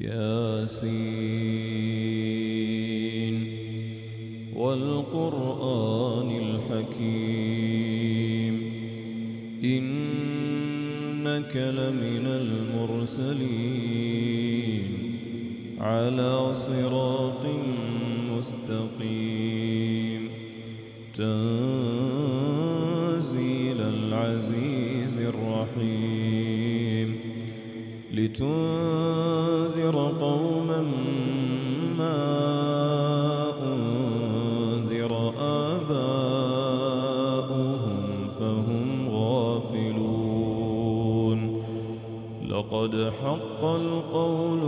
ياسين والقرآن الحكيم إنك لمن المرسلين على صراط مستقيم تنزيل لتنذر قوما ما أنذر آباؤهم فهم غافلون. لقد حق القول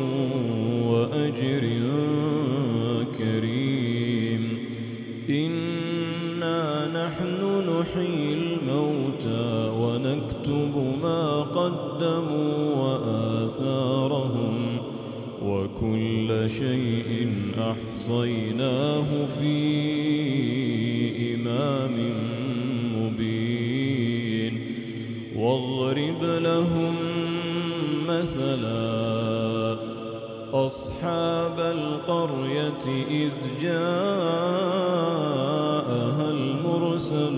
واضرب لهم مثلا أصحاب القرية إذ جاءها المرسلون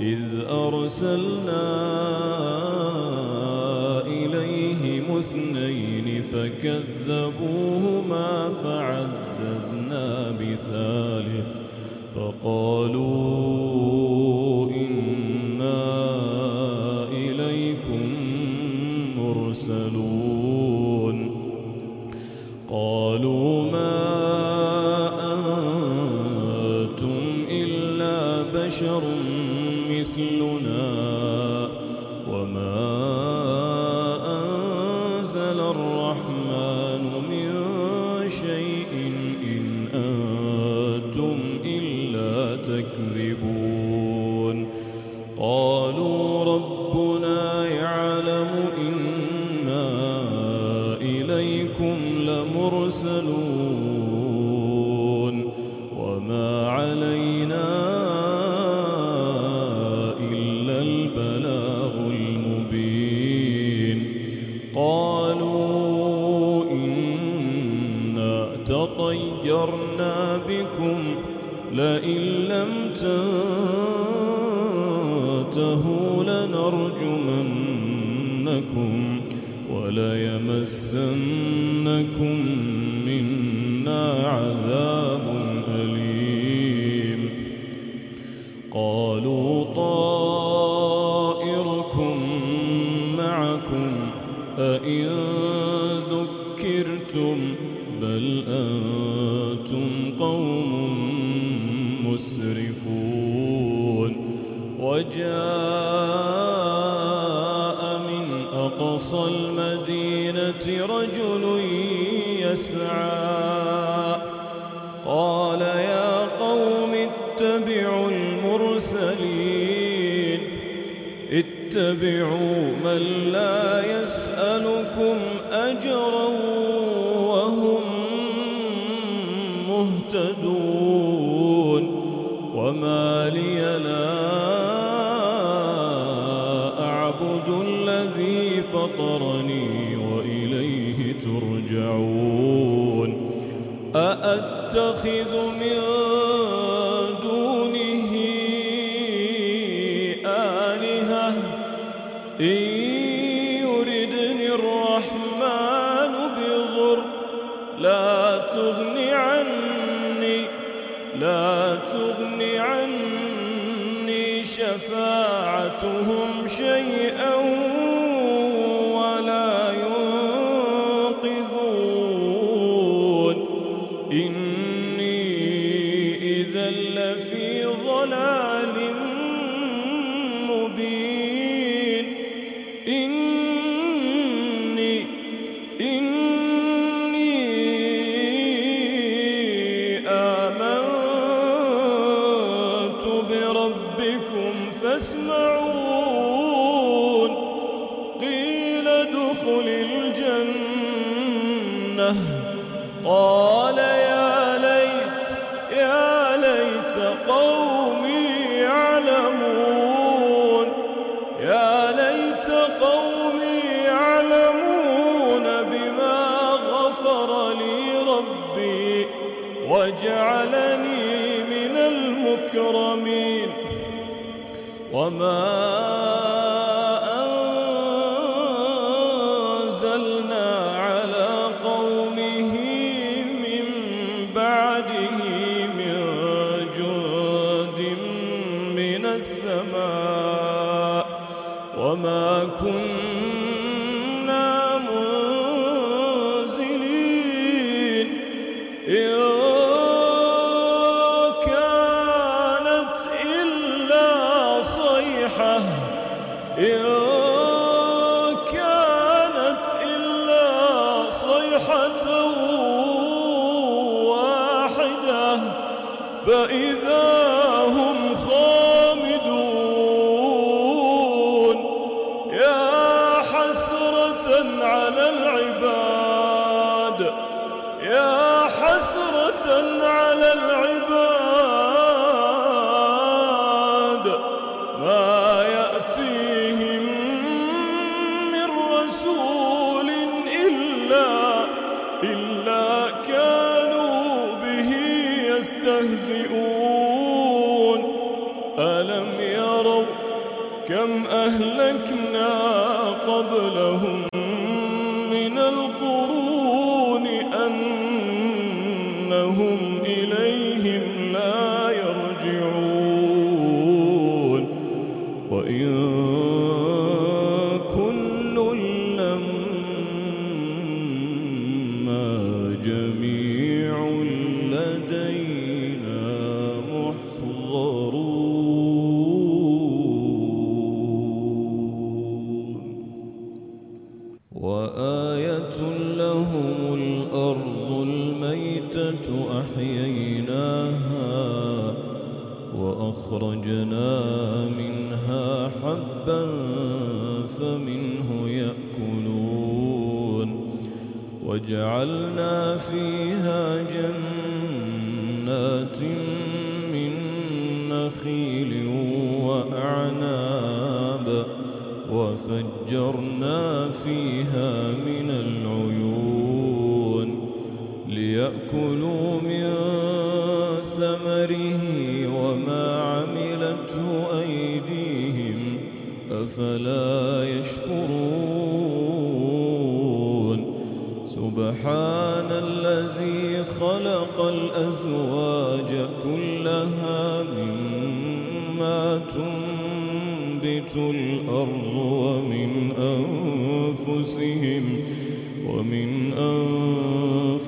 إذ أرسلنا إليهم اثنين فكذبوهما بشر تنتهوا لنرجمنكم وليمسنكم منا عذاب اتبعوا من لا يسألكم أجرا واجعلني من المكرمين. وما فإذا هم إنهم إليهم لا يرجعون. وإن من نخيل وأعناب وفجرنا فيها من العيون ليأكلوا من ثمره وما عملته أيديهم أفلا يشكرون. سبحان الأرض ومن أنفسهم ومن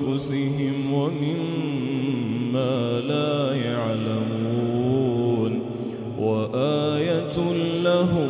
أنفسهم ومما لا يعلمون. وآية لهم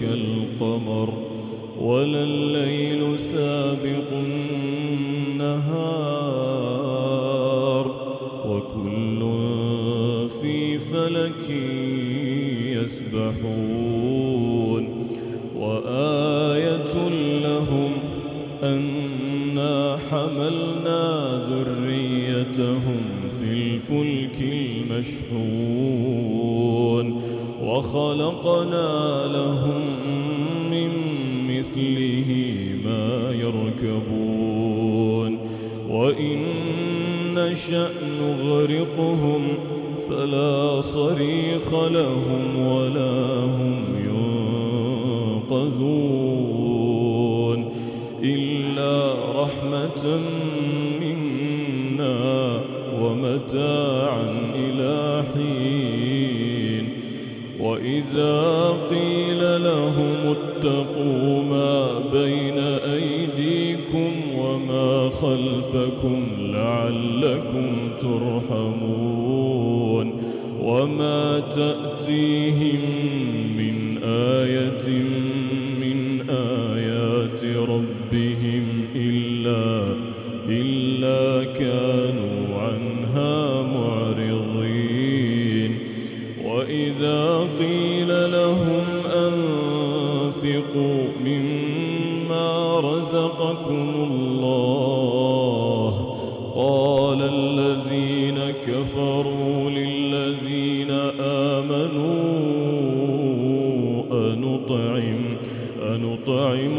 كالقمر ولا الليل سابق مما رزقكم الله. قال الذين كفروا للذين آمنوا أنطعم أنطعم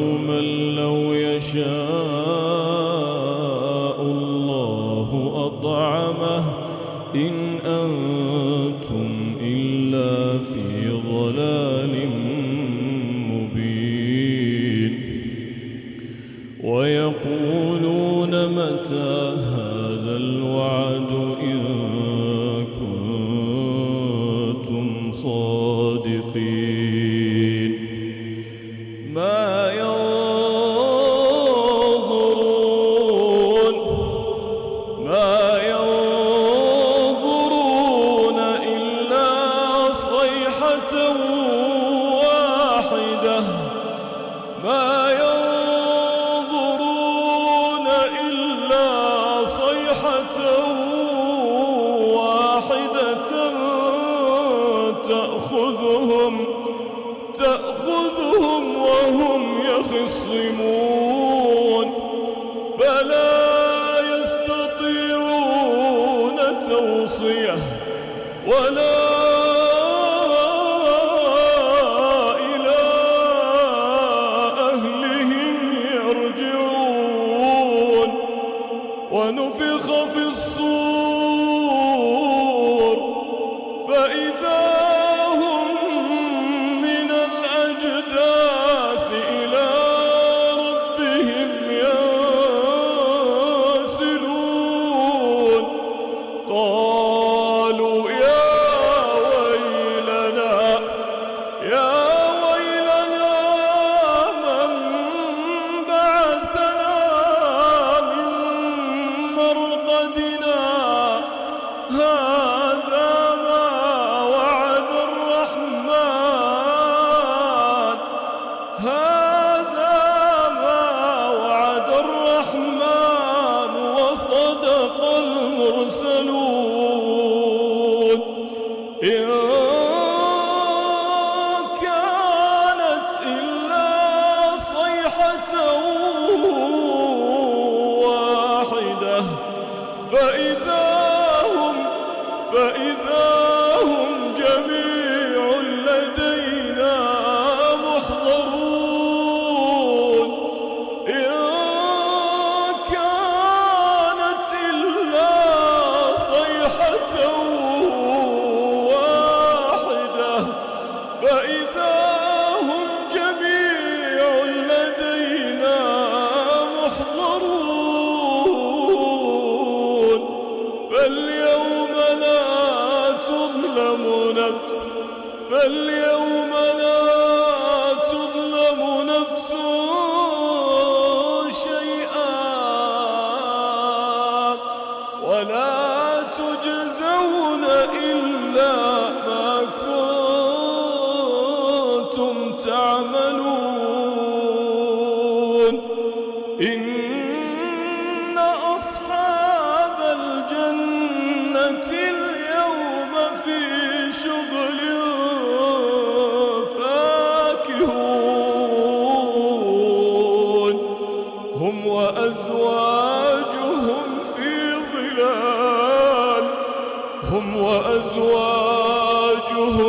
ونفخ في الصور. فإذا المرسلون إن اليوم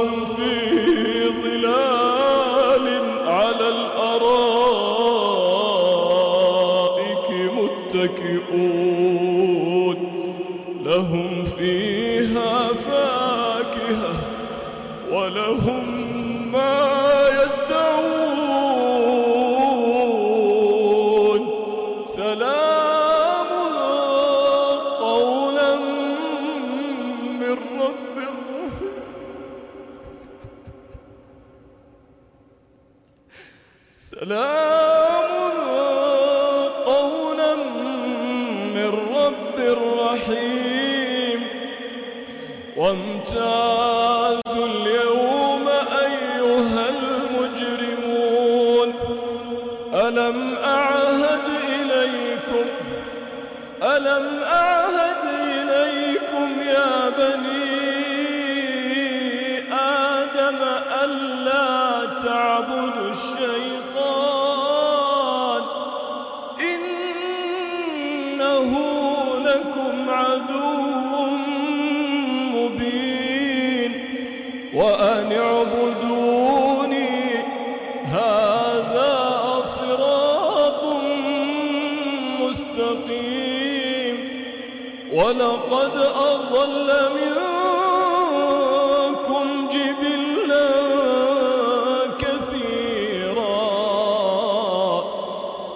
Senhor ألم أعهد إليكم؟ ألم أعهد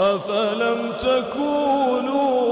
أفلم تكونوا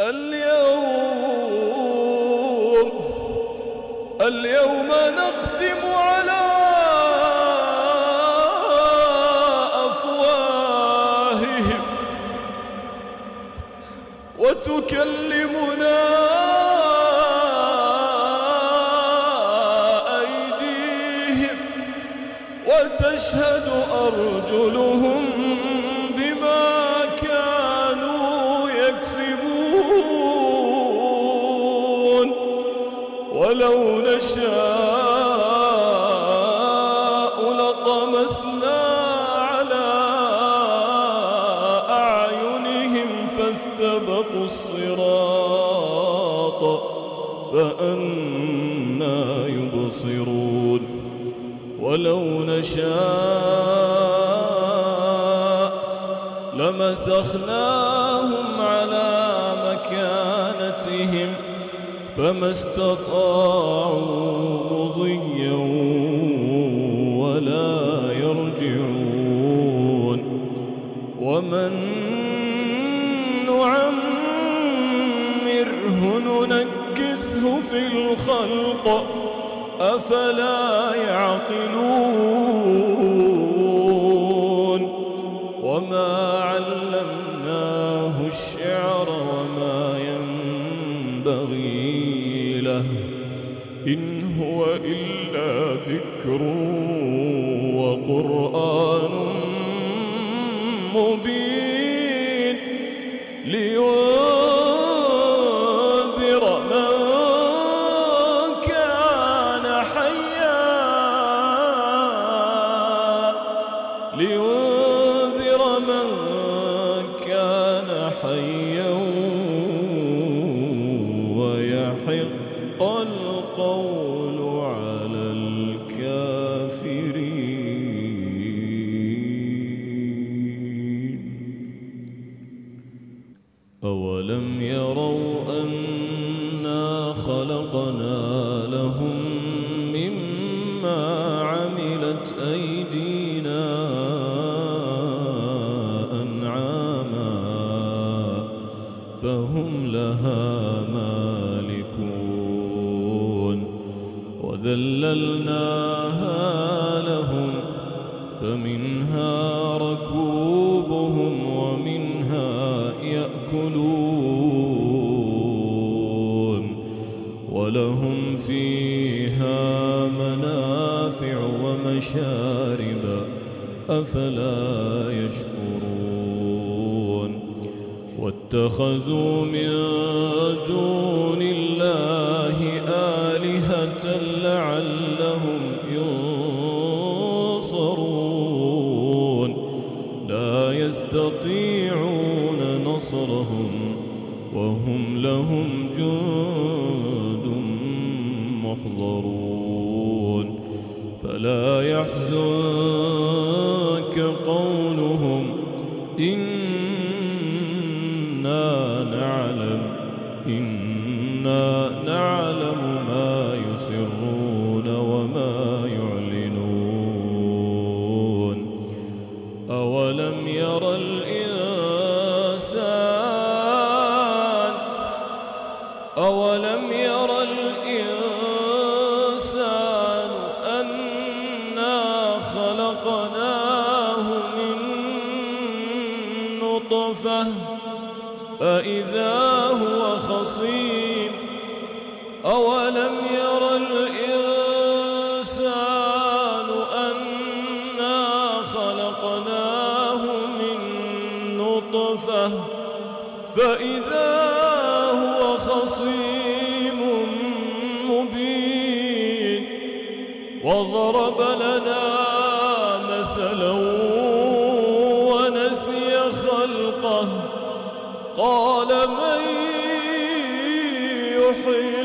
اليوم ولو نشاء لطمسنا على أعينهم فاستبقوا الصراط فأنا يبصرون. ولو نشاء لمسخناهم على مكانتهم فما استطاعوا مضيا ولا يرجعون. ومن نعمره ننكسه في الخلق أفلا يعقلون؟ وما علمناه ذكر وقرآن مبين لينذر من كان حيا لينذر من كان حيا ويحق القول عليه ومشاربا أفلا يشكرون واتخذوا من دون الله آلهة لعلهم ينصرون لا يستطيعون نصرهم وهم لهم جند محضرون لا يحزن قال من يحيي